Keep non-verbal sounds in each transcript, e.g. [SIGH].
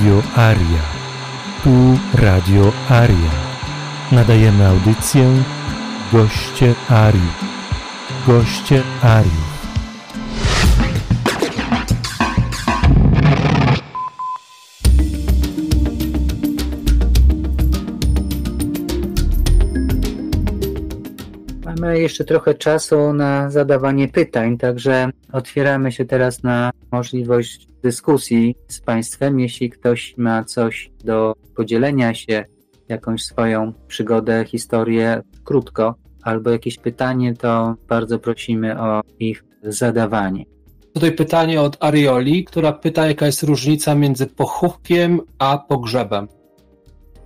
Radio Aria. Tu Radio Aria. Nadajemy audycję Goście Arii. Goście Arii. Mamy jeszcze trochę czasu na zadawanie pytań, także otwieramy się teraz na możliwość dyskusji z Państwem. Jeśli ktoś ma coś do podzielenia się, jakąś swoją przygodę, historię, krótko, albo jakieś pytanie, to bardzo prosimy o ich zadawanie. Tutaj pytanie od Arioli, która pyta, jaka jest różnica między pochówkiem a pogrzebem.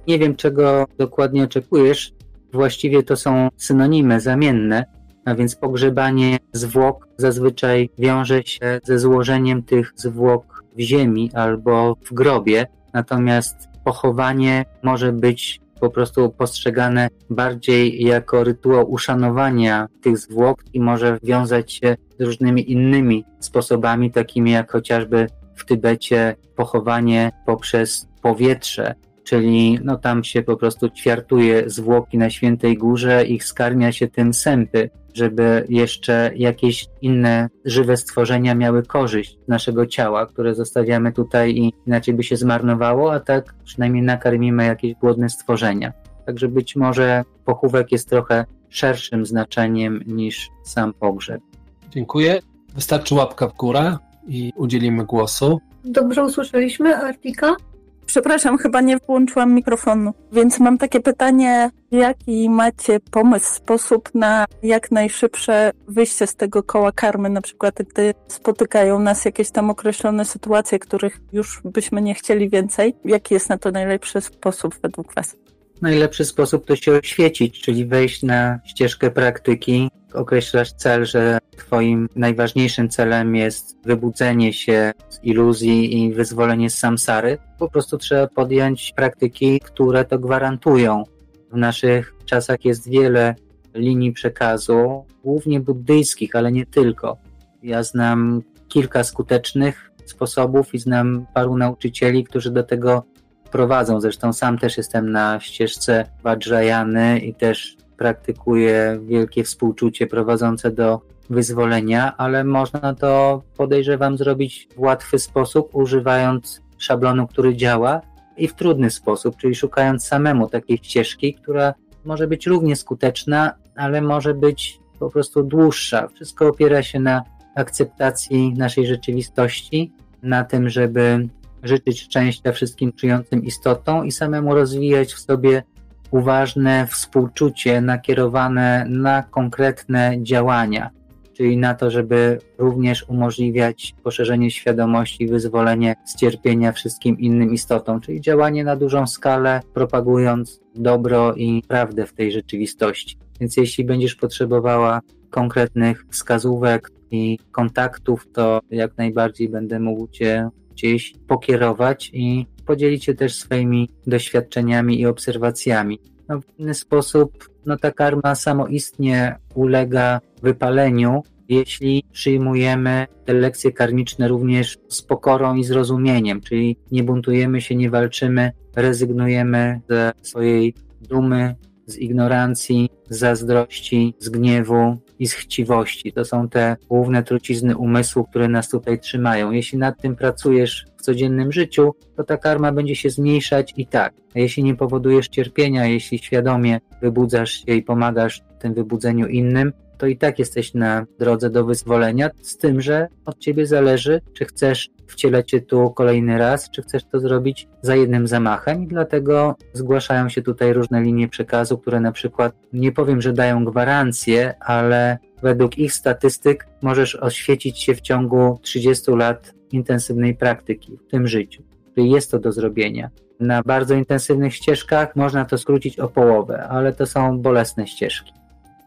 Nie wiem, czego dokładnie oczekujesz. Właściwie to są synonimy zamienne, a więc pogrzebanie zwłok zazwyczaj wiąże się ze złożeniem tych zwłok w ziemi albo w grobie, natomiast pochowanie może być po prostu postrzegane bardziej jako rytuał uszanowania tych zwłok i może wiązać się z różnymi innymi sposobami, takimi jak chociażby w Tybecie pochowanie poprzez powietrze, czyli no tam się po prostu ćwiartuje zwłoki na Świętej Górze, ich skarmia się tym sępy, żeby jeszcze jakieś inne żywe stworzenia miały korzyść z naszego ciała, które zostawiamy tutaj i inaczej by się zmarnowało, a tak przynajmniej nakarmimy jakieś głodne stworzenia. Także być może pochówek jest trochę szerszym znaczeniem niż sam pogrzeb. Dziękuję. Wystarczy łapka w górę i udzielimy głosu. Dobrze usłyszeliśmy, Artika? Przepraszam, chyba nie włączyłam mikrofonu. Więc mam takie pytanie, jaki macie pomysł, sposób na jak najszybsze wyjście z tego koła karmy, na przykład gdy spotykają nas jakieś tam określone sytuacje, których już byśmy nie chcieli więcej. Jaki jest na to najlepszy sposób według Was? Najlepszy sposób to się oświecić, czyli wejść na ścieżkę praktyki. Określasz cel, że Twoim najważniejszym celem jest wybudzenie się z iluzji i wyzwolenie z samsary. Po prostu trzeba podjąć praktyki, które to gwarantują. W naszych czasach jest wiele linii przekazu, głównie buddyjskich, ale nie tylko. Ja znam kilka skutecznych sposobów i znam paru nauczycieli, którzy do tego prowadzą. Zresztą sam też jestem na ścieżce Vajrayany i też praktykuję wielkie współczucie prowadzące do wyzwolenia, ale można to podejrzewam zrobić w łatwy sposób, używając szablonu, który działa i w trudny sposób, czyli szukając samemu takiej ścieżki, która może być równie skuteczna, ale może być po prostu dłuższa. Wszystko opiera się na akceptacji naszej rzeczywistości, na tym, żeby życzyć szczęścia wszystkim czującym istotom i samemu rozwijać w sobie uważne współczucie nakierowane na konkretne działania, czyli na to, żeby również umożliwiać poszerzenie świadomości, wyzwolenie z cierpienia wszystkim innym istotom, czyli działanie na dużą skalę, propagując dobro i prawdę w tej rzeczywistości. Więc jeśli będziesz potrzebowała konkretnych wskazówek i kontaktów, to jak najbardziej będę mógł Cię gdzieś pokierować i podzielić się też swoimi doświadczeniami i obserwacjami. No, w inny sposób no, ta karma samoistnie ulega wypaleniu, jeśli przyjmujemy te lekcje karmiczne również z pokorą i zrozumieniem, czyli nie buntujemy się, nie walczymy, rezygnujemy ze swojej dumy, z ignorancji, zazdrości, z gniewu i z chciwości. To są te główne trucizny umysłu, które nas tutaj trzymają. Jeśli nad tym pracujesz w codziennym życiu, to ta karma będzie się zmniejszać i tak. A jeśli nie powodujesz cierpienia, jeśli świadomie wybudzasz się i pomagasz w tym wybudzeniu innym, to i tak jesteś na drodze do wyzwolenia, z tym, że od ciebie zależy, czy chcesz wcielać się tu kolejny raz, czy chcesz to zrobić za jednym zamachem i dlatego zgłaszają się tutaj różne linie przekazu, które na przykład, nie powiem, że dają gwarancję, ale według ich statystyk możesz oświecić się w ciągu 30 lat intensywnej praktyki w tym życiu. Jest to do zrobienia. Na bardzo intensywnych ścieżkach można to skrócić o połowę, ale to są bolesne ścieżki.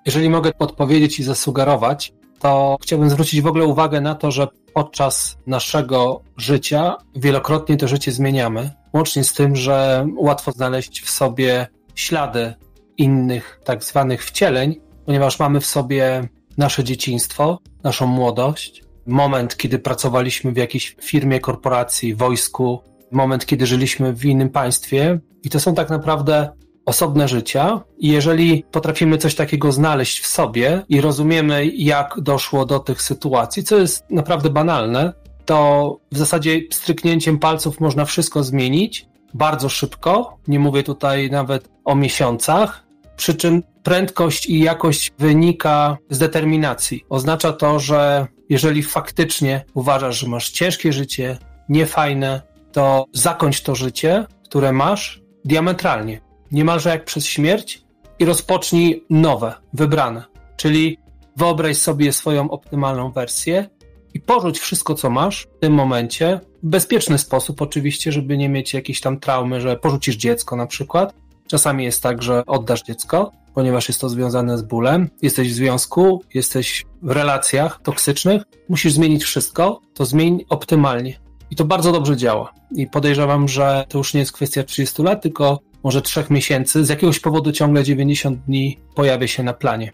Jeżeli mogę podpowiedzieć i zasugerować, to chciałbym zwrócić w ogóle uwagę na to, że podczas naszego życia wielokrotnie to życie zmieniamy, łącznie z tym, że łatwo znaleźć w sobie ślady innych tak zwanych wcieleń, ponieważ mamy w sobie nasze dzieciństwo, naszą młodość, moment, kiedy pracowaliśmy w jakiejś firmie, korporacji, wojsku, moment, kiedy żyliśmy w innym państwie. I to są tak naprawdę osobne życia i jeżeli potrafimy coś takiego znaleźć w sobie i rozumiemy, jak doszło do tych sytuacji, co jest naprawdę banalne, to w zasadzie stryknięciem palców można wszystko zmienić bardzo szybko. Nie mówię tutaj nawet o miesiącach, przy czym prędkość i jakość wynika z determinacji. Oznacza to, że jeżeli faktycznie uważasz, że masz ciężkie życie, niefajne, to zakończ to życie, które masz diametralnie, niemalże jak przez śmierć i rozpocznij nowe, wybrane. Czyli wyobraź sobie swoją optymalną wersję i porzuć wszystko, co masz w tym momencie, w bezpieczny sposób oczywiście, żeby nie mieć jakiejś tam traumy, że porzucisz dziecko na przykład. Czasami jest tak, że oddasz dziecko, ponieważ jest to związane z bólem. Jesteś w związku, jesteś w relacjach toksycznych, musisz zmienić wszystko, to zmień optymalnie. I to bardzo dobrze działa. I podejrzewam, że to już nie jest kwestia 30 lat, tylko może 3 miesięcy. Z jakiegoś powodu ciągle 90 dni pojawia się na planie.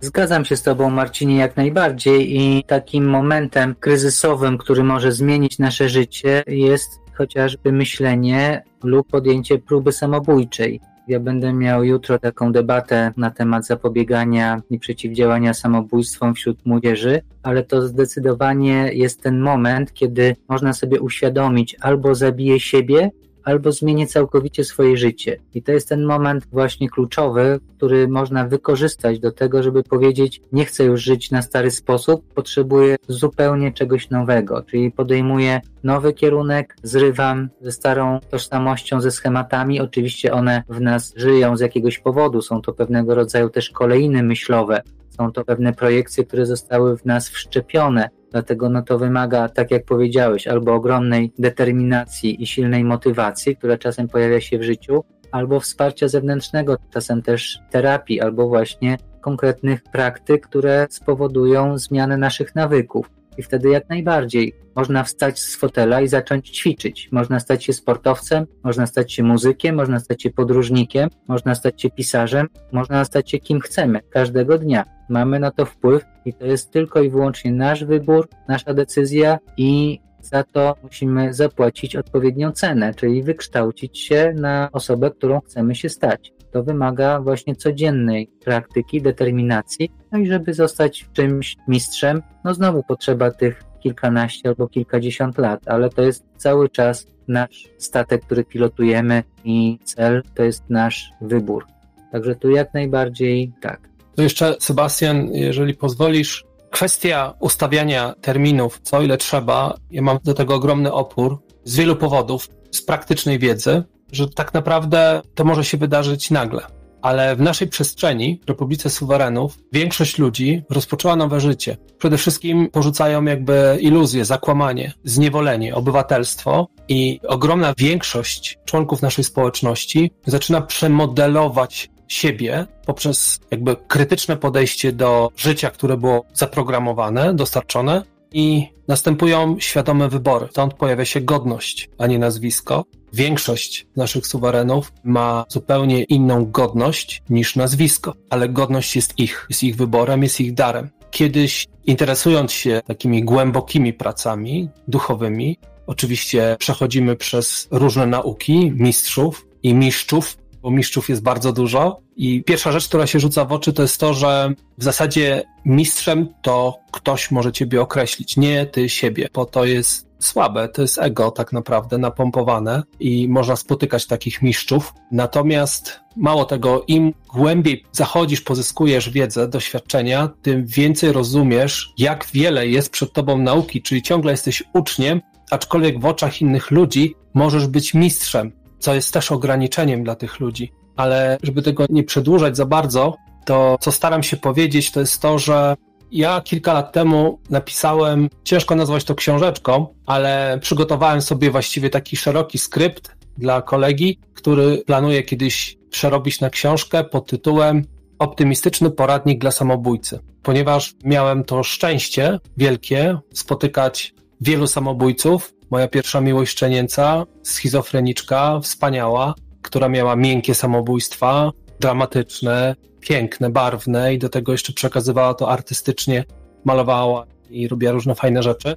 Zgadzam się z Tobą, Marcinie, jak najbardziej. I takim momentem kryzysowym, który może zmienić nasze życie, jest chociażby myślenie lub podjęcie próby samobójczej. Ja będę miał jutro taką debatę na temat zapobiegania i przeciwdziałania samobójstwom wśród młodzieży, ale to zdecydowanie jest ten moment, kiedy można sobie uświadomić albo zabiję siebie, albo zmienię całkowicie swoje życie. I to jest ten moment właśnie kluczowy, który można wykorzystać do tego, żeby powiedzieć: Nie chcę już żyć na stary sposób, potrzebuję zupełnie czegoś nowego, czyli podejmuję nowy kierunek, zrywam ze starą tożsamością, ze schematami. Oczywiście one w nas żyją z jakiegoś powodu, są to pewnego rodzaju też kolejny myślowe, są to pewne projekcje, które zostały w nas wszczepione. Dlatego no to wymaga, tak jak powiedziałeś, albo ogromnej determinacji i silnej motywacji, która czasem pojawia się w życiu, albo wsparcia zewnętrznego, czasem też terapii, albo właśnie konkretnych praktyk, które spowodują zmianę naszych nawyków. I wtedy jak najbardziej można wstać z fotela i zacząć ćwiczyć. Można stać się sportowcem, można stać się muzykiem, można stać się podróżnikiem, można stać się pisarzem, można stać się kim chcemy każdego dnia. Mamy na to wpływ i to jest tylko i wyłącznie nasz wybór, nasza decyzja i za to musimy zapłacić odpowiednią cenę, czyli wykształcić się na osobę, którą chcemy się stać. To wymaga właśnie codziennej praktyki, determinacji, no i żeby zostać w czymś mistrzem, no znowu potrzeba tych kilkanaście albo kilkadziesiąt lat, ale to jest cały czas nasz statek, który pilotujemy i cel to jest nasz wybór. Także tu jak najbardziej tak. To jeszcze, Sebastian, jeżeli pozwolisz, kwestia ustawiania terminów, co ile trzeba, ja mam do tego ogromny opór z wielu powodów, z praktycznej wiedzy, że tak naprawdę to może się wydarzyć nagle. Ale w naszej przestrzeni, Republice Suwerenów, większość ludzi rozpoczęła nowe życie. Przede wszystkim porzucają jakby iluzje, zakłamanie, zniewolenie, obywatelstwo i ogromna większość członków naszej społeczności zaczyna przemodelować siebie poprzez jakby krytyczne podejście do życia, które było zaprogramowane, dostarczone i następują świadome wybory. Stąd pojawia się godność, a nie nazwisko. Większość naszych suwerenów ma zupełnie inną godność niż nazwisko, ale godność jest ich, jest ich wyborem, jest ich darem. Kiedyś interesując się takimi głębokimi pracami duchowymi, oczywiście przechodzimy przez różne nauki mistrzów i mistrzów, bo mistrzów jest bardzo dużo. I pierwsza rzecz, która się rzuca w oczy, to jest to, że w zasadzie mistrzem to ktoś może ciebie określić, nie ty siebie, bo to jest słabe, to jest ego tak naprawdę napompowane i można spotykać takich mistrzów. Natomiast mało tego, im głębiej zachodzisz, pozyskujesz wiedzę, doświadczenia, tym więcej rozumiesz, jak wiele jest przed tobą nauki, czyli ciągle jesteś uczniem, aczkolwiek w oczach innych ludzi możesz być mistrzem co jest też ograniczeniem dla tych ludzi. Ale żeby tego nie przedłużać za bardzo, to co staram się powiedzieć, to jest to, że ja kilka lat temu napisałem, ciężko nazwać to książeczką, ale przygotowałem sobie właściwie taki szeroki skrypt dla kolegi, który planuje kiedyś przerobić na książkę pod tytułem Optymistyczny poradnik dla samobójcy. Ponieważ miałem to szczęście wielkie spotykać wielu samobójców, Moja pierwsza miłość szczenięca, schizofreniczka, wspaniała, która miała miękkie samobójstwa, dramatyczne, piękne, barwne i do tego jeszcze przekazywała to artystycznie, malowała i robiła różne fajne rzeczy.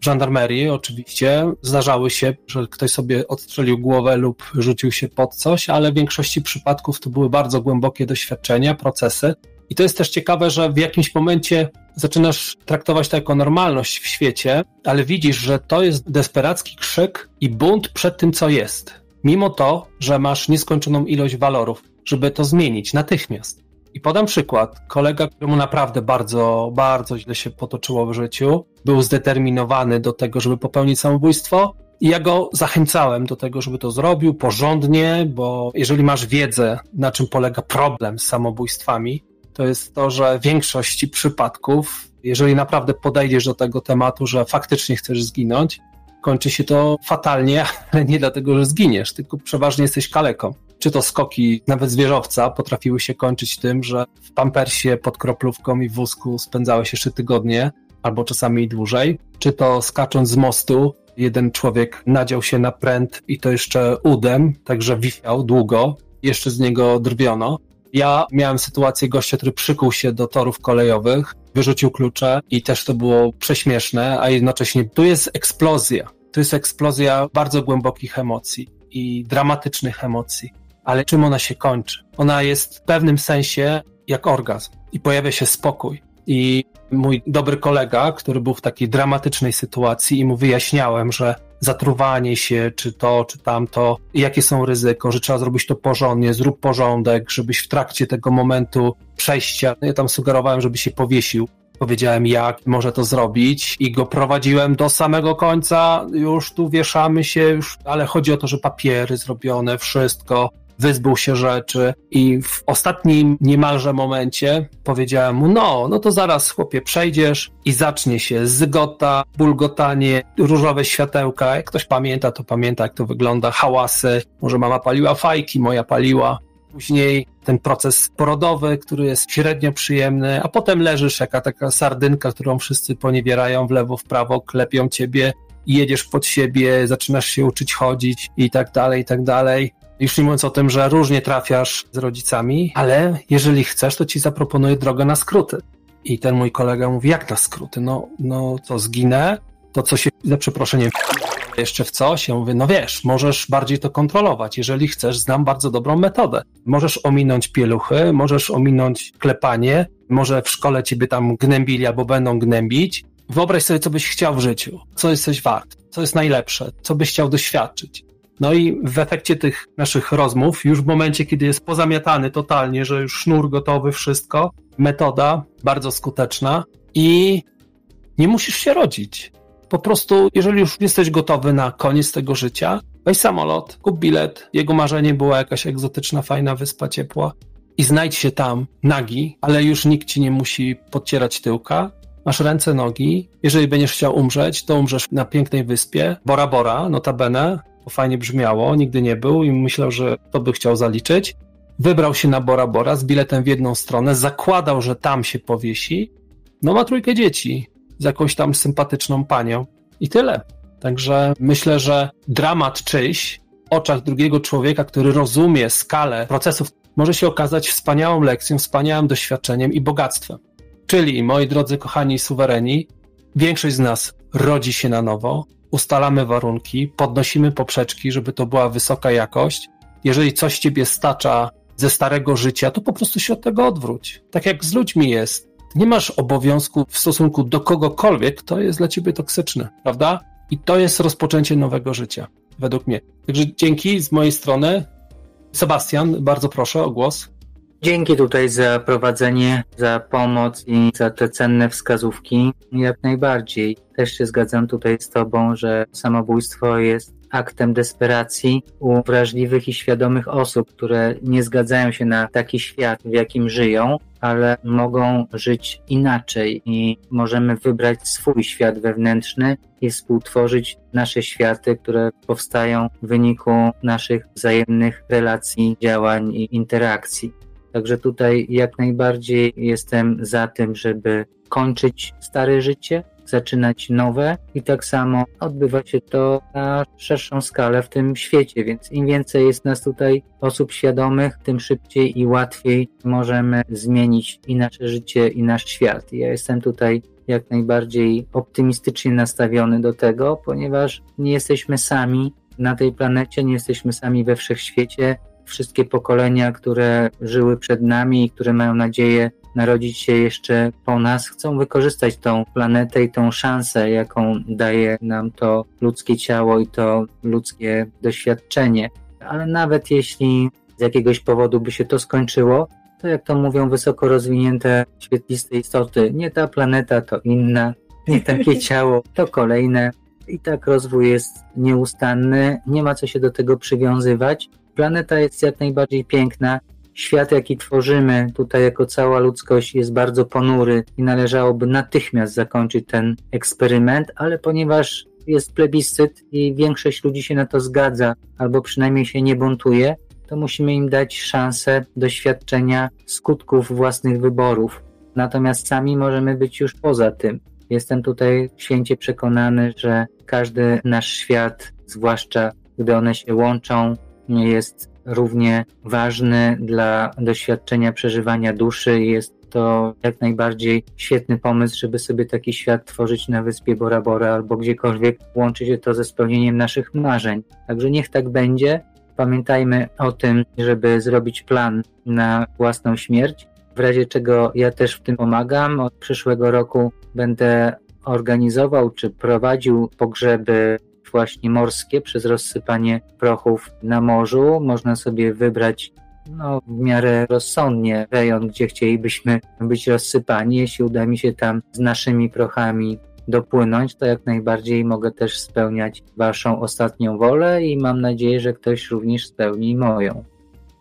żandarmerii oczywiście. Zdarzały się, że ktoś sobie odstrzelił głowę lub rzucił się pod coś, ale w większości przypadków to były bardzo głębokie doświadczenia, procesy. I to jest też ciekawe, że w jakimś momencie zaczynasz traktować to jako normalność w świecie, ale widzisz, że to jest desperacki krzyk i bunt przed tym, co jest. Mimo to, że masz nieskończoną ilość walorów, żeby to zmienić natychmiast. I podam przykład. Kolega, któremu naprawdę bardzo, bardzo źle się potoczyło w życiu, był zdeterminowany do tego, żeby popełnić samobójstwo. I ja go zachęcałem do tego, żeby to zrobił porządnie, bo jeżeli masz wiedzę, na czym polega problem z samobójstwami, to jest to, że w większości przypadków, jeżeli naprawdę podejdziesz do tego tematu, że faktycznie chcesz zginąć, kończy się to fatalnie, [LAUGHS] ale nie dlatego, że zginiesz, tylko przeważnie jesteś kaleką. Czy to skoki nawet zwierzowca potrafiły się kończyć tym, że w pampersie pod kroplówką i w wózku spędzałeś jeszcze tygodnie, albo czasami dłużej, czy to skacząc z mostu, jeden człowiek nadział się na pręt i to jeszcze udem, także wisiał długo, jeszcze z niego drwiono. Ja miałem sytuację gościa, który przykuł się do torów kolejowych, wyrzucił klucze i też to było prześmieszne, a jednocześnie tu jest eksplozja. To jest eksplozja bardzo głębokich emocji i dramatycznych emocji. Ale czym ona się kończy? Ona jest w pewnym sensie jak orgazm i pojawia się spokój. I mój dobry kolega, który był w takiej dramatycznej sytuacji i mu wyjaśniałem, że zatruwanie się, czy to, czy tamto, jakie są ryzyko, że trzeba zrobić to porządnie, zrób porządek, żebyś w trakcie tego momentu przejścia, ja tam sugerowałem, żeby się powiesił. Powiedziałem, jak może to zrobić, i go prowadziłem do samego końca. Już tu wieszamy się, już, ale chodzi o to, że papiery zrobione, wszystko wyzbył się rzeczy i w ostatnim niemalże momencie powiedziałem mu, no, no to zaraz chłopie przejdziesz i zacznie się zygota, bulgotanie, różowe światełka, jak ktoś pamięta, to pamięta jak to wygląda, hałasy, może mama paliła fajki, moja paliła, Później ten proces porodowy, który jest średnio przyjemny, a potem leżysz jaka taka sardynka, którą wszyscy poniewierają w lewo, w prawo, klepią ciebie, jedziesz pod siebie, zaczynasz się uczyć chodzić i tak dalej, i tak dalej. Już nie mówiąc o tym, że różnie trafiasz z rodzicami, ale jeżeli chcesz, to ci zaproponuję drogę na skróty. I ten mój kolega mówi, jak na skróty? No, no co, zginę? To co się, za przeproszeniem, jeszcze w coś? Ja mówię, no wiesz, możesz bardziej to kontrolować. Jeżeli chcesz, znam bardzo dobrą metodę. Możesz ominąć pieluchy, możesz ominąć klepanie, może w szkole ciebie tam gnębili albo będą gnębić. Wyobraź sobie, co byś chciał w życiu, co jesteś wart, co jest najlepsze, co byś chciał doświadczyć. No i w efekcie tych naszych rozmów, już w momencie, kiedy jest pozamiatany totalnie, że już sznur gotowy, wszystko, metoda bardzo skuteczna i nie musisz się rodzić. Po prostu, jeżeli już jesteś gotowy na koniec tego życia, weź samolot, kup bilet. Jego marzeniem była jakaś egzotyczna, fajna wyspa ciepła i znajdź się tam nagi, ale już nikt ci nie musi podcierać tyłka. Masz ręce, nogi. Jeżeli będziesz chciał umrzeć, to umrzesz na pięknej wyspie. Bora Bora, notabene, fajnie brzmiało, nigdy nie był i myślał, że to by chciał zaliczyć. Wybrał się na Bora Bora z biletem w jedną stronę, zakładał, że tam się powiesi. No ma trójkę dzieci z jakąś tam sympatyczną panią i tyle. Także myślę, że dramat czyjś w oczach drugiego człowieka, który rozumie skalę procesów, może się okazać wspaniałą lekcją, wspaniałym doświadczeniem i bogactwem. Czyli, moi drodzy kochani suwereni, większość z nas rodzi się na nowo, ustalamy warunki, podnosimy poprzeczki, żeby to była wysoka jakość. Jeżeli coś ciebie stacza ze starego życia, to po prostu się od tego odwróć. Tak jak z ludźmi jest. Nie masz obowiązku w stosunku do kogokolwiek, kto jest dla ciebie toksyczny, prawda? I to jest rozpoczęcie nowego życia, według mnie. Także dzięki z mojej strony. Sebastian, bardzo proszę o głos. Dzięki tutaj za prowadzenie, za pomoc i za te cenne wskazówki. Jak najbardziej. Też się zgadzam tutaj z Tobą, że samobójstwo jest aktem desperacji u wrażliwych i świadomych osób, które nie zgadzają się na taki świat, w jakim żyją, ale mogą żyć inaczej i możemy wybrać swój świat wewnętrzny i współtworzyć nasze światy, które powstają w wyniku naszych wzajemnych relacji, działań i interakcji. Także tutaj jak najbardziej jestem za tym, żeby kończyć stare życie, zaczynać nowe i tak samo odbywa się to na szerszą skalę w tym świecie, więc im więcej jest nas tutaj osób świadomych, tym szybciej i łatwiej możemy zmienić i nasze życie, i nasz świat. Ja jestem tutaj jak najbardziej optymistycznie nastawiony do tego, ponieważ nie jesteśmy sami na tej planecie, nie jesteśmy sami we wszechświecie. Wszystkie pokolenia, które żyły przed nami i które mają nadzieję narodzić się jeszcze po nas, chcą wykorzystać tą planetę i tą szansę, jaką daje nam to ludzkie ciało i to ludzkie doświadczenie. Ale nawet jeśli z jakiegoś powodu by się to skończyło, to jak to mówią wysoko rozwinięte świetliste istoty, nie ta planeta, to inna, nie takie [LAUGHS] ciało, to kolejne. I tak rozwój jest nieustanny, nie ma co się do tego przywiązywać. Planeta jest jak najbardziej piękna. Świat, jaki tworzymy tutaj jako cała ludzkość, jest bardzo ponury i należałoby natychmiast zakończyć ten eksperyment, ale ponieważ jest plebiscyt i większość ludzi się na to zgadza, albo przynajmniej się nie buntuje, to musimy im dać szansę doświadczenia skutków własnych wyborów. Natomiast sami możemy być już poza tym. Jestem tutaj święcie przekonany, że każdy nasz świat, zwłaszcza gdy one się łączą, jest równie ważny dla doświadczenia przeżywania duszy. Jest to jak najbardziej świetny pomysł, żeby sobie taki świat tworzyć na wyspie Bora Bora albo gdziekolwiek łączy się to ze spełnieniem naszych marzeń. Także niech tak będzie. Pamiętajmy o tym, żeby zrobić plan na własną śmierć. W razie czego ja też w tym pomagam. Od przyszłego roku będę organizował czy prowadził pogrzeby właśnie morskie przez rozsypanie prochów na morzu. Można sobie wybrać no, w miarę rozsądnie rejon, gdzie chcielibyśmy być rozsypani. Jeśli uda mi się tam z naszymi prochami dopłynąć, to jak najbardziej mogę też spełniać Waszą ostatnią wolę i mam nadzieję, że ktoś również spełni moją.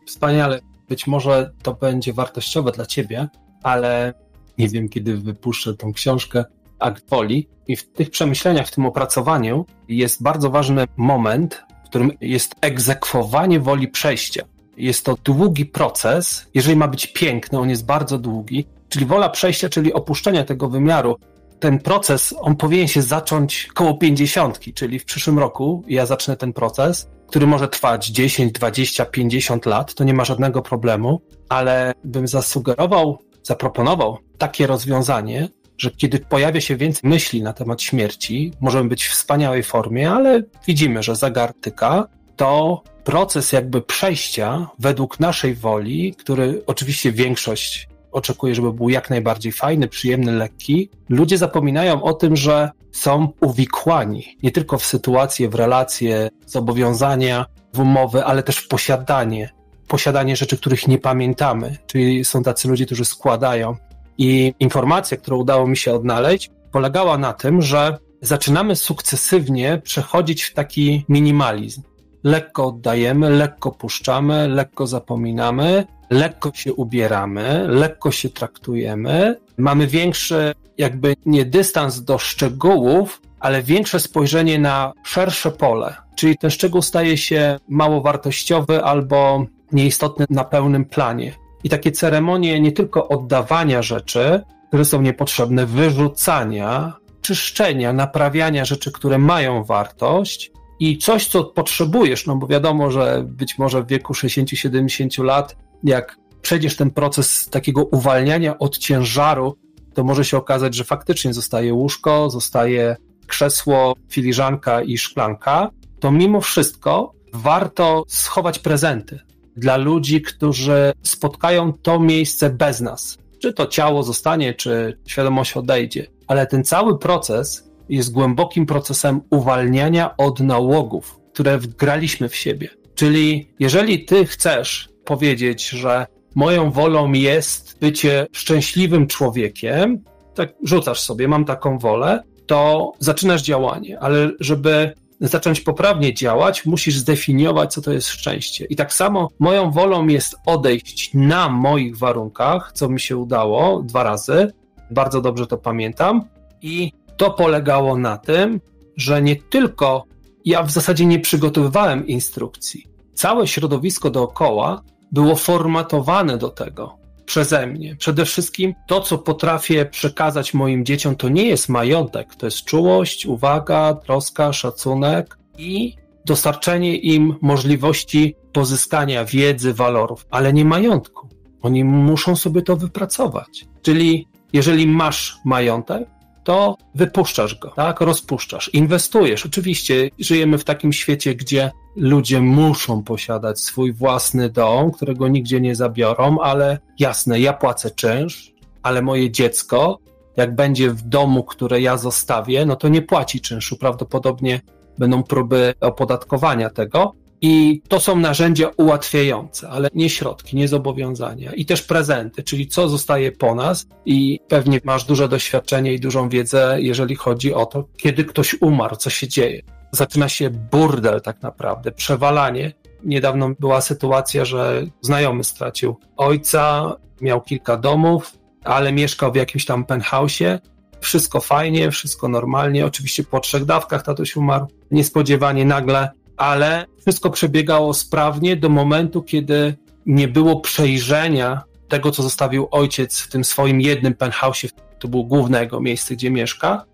Wspaniale. Być może to będzie wartościowe dla Ciebie, ale nie wiem, kiedy wypuszczę tą książkę Akt Woli. I w tych przemyśleniach, w tym opracowaniu jest bardzo ważny moment, w którym jest egzekwowanie woli przejścia. Jest to długi proces. Jeżeli ma być piękny, on jest bardzo długi. Czyli wola przejścia, czyli opuszczenia tego wymiaru, ten proces, on powinien się zacząć koło 50, czyli w przyszłym roku ja zacznę ten proces, który może trwać 10, 20, 50 lat, to nie ma żadnego problemu, ale bym zasugerował, zaproponował takie rozwiązanie, że kiedy pojawia się więcej myśli na temat śmierci, możemy być w wspaniałej formie, ale widzimy, że zegar tyka, to proces jakby przejścia według naszej woli, który oczywiście większość oczekuje, żeby był jak najbardziej fajny, przyjemny, lekki, ludzie zapominają o tym, że są uwikłani nie tylko w sytuacje, w relacje, zobowiązania, w umowy, ale też w posiadanie. Posiadanie rzeczy, których nie pamiętamy. Czyli są tacy ludzie, którzy składają. I informacja, którą udało mi się odnaleźć, polegała na tym, że zaczynamy sukcesywnie przechodzić w taki minimalizm. Lekko oddajemy, lekko puszczamy, lekko zapominamy, lekko się ubieramy, lekko się traktujemy, mamy większy, jakby nie dystans do szczegółów, ale większe spojrzenie na szersze pole. Czyli ten szczegół staje się mało wartościowy albo nieistotny na pełnym planie. I takie ceremonie nie tylko oddawania rzeczy, które są niepotrzebne, wyrzucania, czyszczenia, naprawiania rzeczy, które mają wartość, i coś, co potrzebujesz, no bo wiadomo, że być może w wieku 60-70 lat jak przejdziesz ten proces takiego uwalniania od ciężaru, to może się okazać, że faktycznie zostaje łóżko, zostaje krzesło, filiżanka i szklanka, to mimo wszystko warto schować prezenty dla ludzi, którzy spotkają to miejsce bez nas. Czy to ciało zostanie, czy świadomość odejdzie. Ale ten cały proces jest głębokim procesem uwalniania od nałogów, które wgraliśmy w siebie. Czyli jeżeli ty chcesz powiedzieć, że moją wolą jest bycie szczęśliwym człowiekiem, tak rzucasz sobie, mam taką wolę, to zaczynasz działanie, ale żeby zacząć poprawnie działać, musisz zdefiniować, co to jest szczęście. I tak samo moją wolą jest odejść na moich warunkach, co mi się udało dwa razy, bardzo dobrze to pamiętam, i to polegało na tym, że nie tylko ja w zasadzie nie przygotowywałem instrukcji, całe środowisko dookoła było formatowane do tego przeze mnie. Przede wszystkim to, co potrafię przekazać moim dzieciom, to nie jest majątek, to jest czułość, uwaga, troska, szacunek i dostarczenie im możliwości pozyskania wiedzy, walorów, ale nie majątku. Oni muszą sobie to wypracować. Czyli jeżeli masz majątek, to wypuszczasz go, tak? Rozpuszczasz, inwestujesz. Oczywiście żyjemy w takim świecie, gdzie ludzie muszą posiadać swój własny dom, którego nigdzie nie zabiorą, ale jasne, ja płacę czynsz, ale moje dziecko, jak będzie w domu, które ja zostawię, no to nie płaci czynszu. Prawdopodobnie będą próby opodatkowania tego. I to są narzędzia ułatwiające, ale nie środki, nie zobowiązania. I też prezenty, czyli co zostaje po nas. I pewnie masz duże doświadczenie i dużą wiedzę, jeżeli chodzi o to, kiedy ktoś umarł, co się dzieje. Zaczyna się burdel tak naprawdę, przewalanie. Niedawno była sytuacja, że znajomy stracił ojca, miał kilka domów, ale mieszkał w jakimś tam penthouse'ie. Wszystko fajnie, wszystko normalnie. Oczywiście po trzech dawkach tatuś umarł. Niespodziewanie nagle ale wszystko przebiegało sprawnie do momentu, kiedy nie było przejrzenia tego, co zostawił ojciec w tym swoim jednym penthouse, to było głównego miejsca, gdzie mieszka.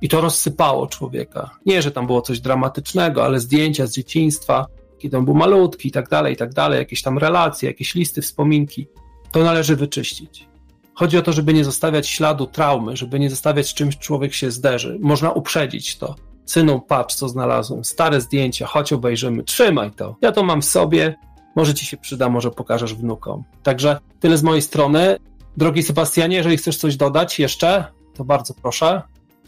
I to rozsypało człowieka. Nie, że tam było coś dramatycznego, ale zdjęcia z dzieciństwa, kiedy on był malutki i tak dalej, i tak dalej, jakieś tam relacje, jakieś listy, wspominki. To należy wyczyścić. Chodzi o to, żeby nie zostawiać śladu traumy, żeby nie zostawiać czymś człowiek się zderzy. Można uprzedzić to. Synu, patrz, co znalazłem. Stare zdjęcia, chodź obejrzymy. Trzymaj to. Ja to mam w sobie. Może ci się przyda, może pokażesz wnukom. Także tyle z mojej strony. Drogi Sebastianie, jeżeli chcesz coś dodać jeszcze, to bardzo proszę.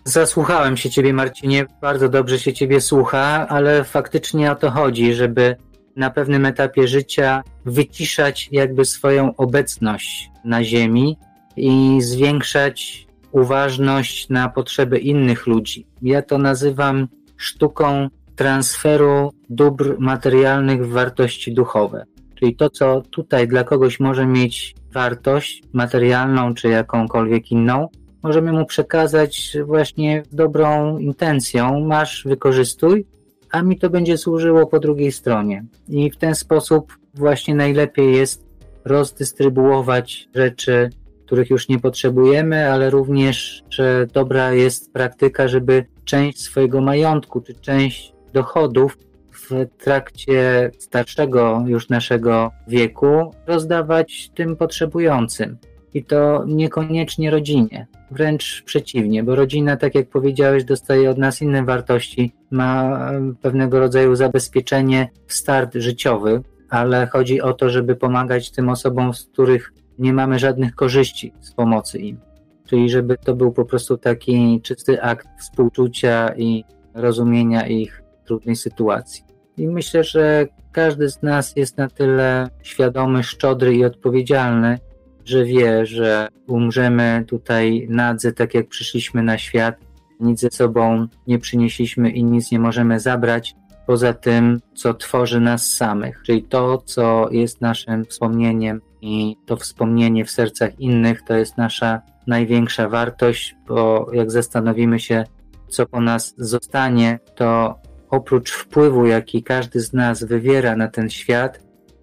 Zasłuchałem się ciebie, Marcinie. Bardzo dobrze się ciebie słucha, ale faktycznie o to chodzi, żeby na pewnym etapie życia wyciszać jakby swoją obecność na Ziemi i zwiększać uważność na potrzeby innych ludzi. Ja to nazywam sztuką transferu dóbr materialnych w wartości duchowe. Czyli to, co tutaj dla kogoś może mieć wartość materialną czy jakąkolwiek inną, możemy mu przekazać właśnie dobrą intencją. Masz, wykorzystuj, a mi to będzie służyło po drugiej stronie. I w ten sposób właśnie najlepiej jest rozdystrybuować rzeczy których już nie potrzebujemy, ale również, że dobra jest praktyka, żeby część swojego majątku czy część dochodów w trakcie starszego już naszego wieku rozdawać tym potrzebującym. I to niekoniecznie rodzinie, wręcz przeciwnie, bo rodzina, tak jak powiedziałeś, dostaje od nas inne wartości, ma pewnego rodzaju zabezpieczenie start życiowy, ale chodzi o to, żeby pomagać tym osobom, z których nie mamy żadnych korzyści z pomocy im. Czyli żeby to był po prostu taki czysty akt współczucia i rozumienia ich trudnej sytuacji. I myślę, że każdy z nas jest na tyle świadomy, szczodry i odpowiedzialny, że wie, że umrzemy tutaj nadzy, tak jak przyszliśmy na świat, nic ze sobą nie przynieśliśmy i nic nie możemy zabrać, poza tym, co tworzy nas samych, czyli to, co jest naszym wspomnieniem i to wspomnienie w sercach innych to jest nasza największa wartość, bo jak zastanowimy się, co po nas zostanie, to oprócz wpływu, jaki każdy z nas wywiera na ten świat,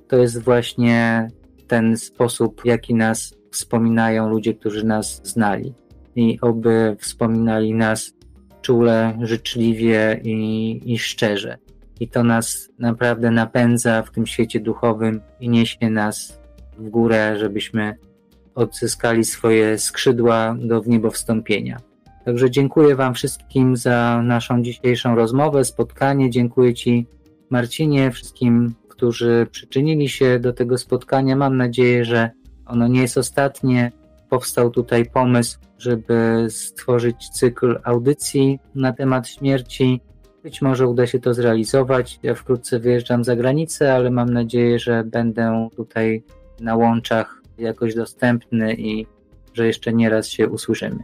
to jest właśnie ten sposób, jaki nas wspominają ludzie, którzy nas znali. I oby wspominali nas czule, życzliwie i, i szczerze. I to nas naprawdę napędza w tym świecie duchowym i niesie nas w górę, żebyśmy odzyskali swoje skrzydła do wniebowstąpienia. Także dziękuję Wam wszystkim za naszą dzisiejszą rozmowę, spotkanie. Dziękuję Ci, Marcinie, wszystkim, którzy przyczynili się do tego spotkania. Mam nadzieję, że ono nie jest ostatnie. Powstał tutaj pomysł, żeby stworzyć cykl audycji na temat śmierci. Być może uda się to zrealizować. Ja wkrótce wyjeżdżam za granicę, ale mam nadzieję, że będę tutaj na łączach jakoś dostępny i że jeszcze nieraz się usłyszymy.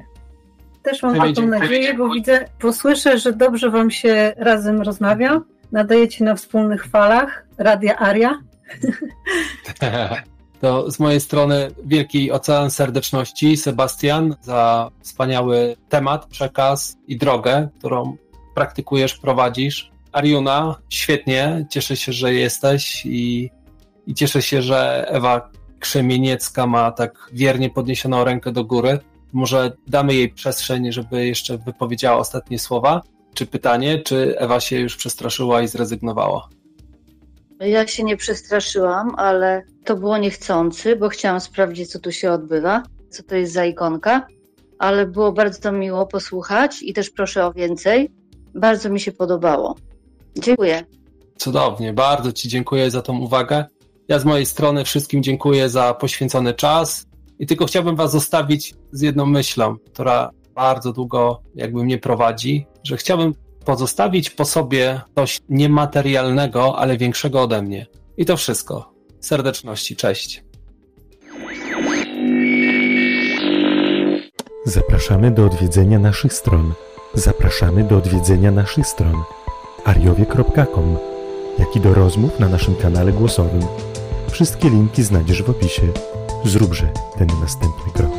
Też mam taką nadzieję, bo widzę, posłyszę, że dobrze Wam się razem rozmawia. Nadajecie na wspólnych falach Radia Aria. To z mojej strony wielki ocean serdeczności, Sebastian, za wspaniały temat, przekaz i drogę, którą praktykujesz, prowadzisz. Ariuna, świetnie, cieszę się, że jesteś i i cieszę się, że Ewa Krzemieniecka ma tak wiernie podniesioną rękę do góry. Może damy jej przestrzeń, żeby jeszcze wypowiedziała ostatnie słowa. Czy pytanie, czy Ewa się już przestraszyła i zrezygnowała? Ja się nie przestraszyłam, ale to było niechcący, bo chciałam sprawdzić, co tu się odbywa, co to jest za ikonka. ale było bardzo miło posłuchać i też proszę o więcej. Bardzo mi się podobało. Dziękuję. Cudownie, bardzo Ci dziękuję za tą uwagę. Ja z mojej strony wszystkim dziękuję za poświęcony czas i tylko chciałbym Was zostawić z jedną myślą, która bardzo długo jakby mnie prowadzi, że chciałbym pozostawić po sobie coś niematerialnego, ale większego ode mnie. I to wszystko. Serdeczności, cześć. Zapraszamy do odwiedzenia naszych stron. Zapraszamy do odwiedzenia naszych stron ariowie.com, jak i do rozmów na naszym kanale głosowym. Wszystkie linki znajdziesz w opisie. Zróbże ten następny krok.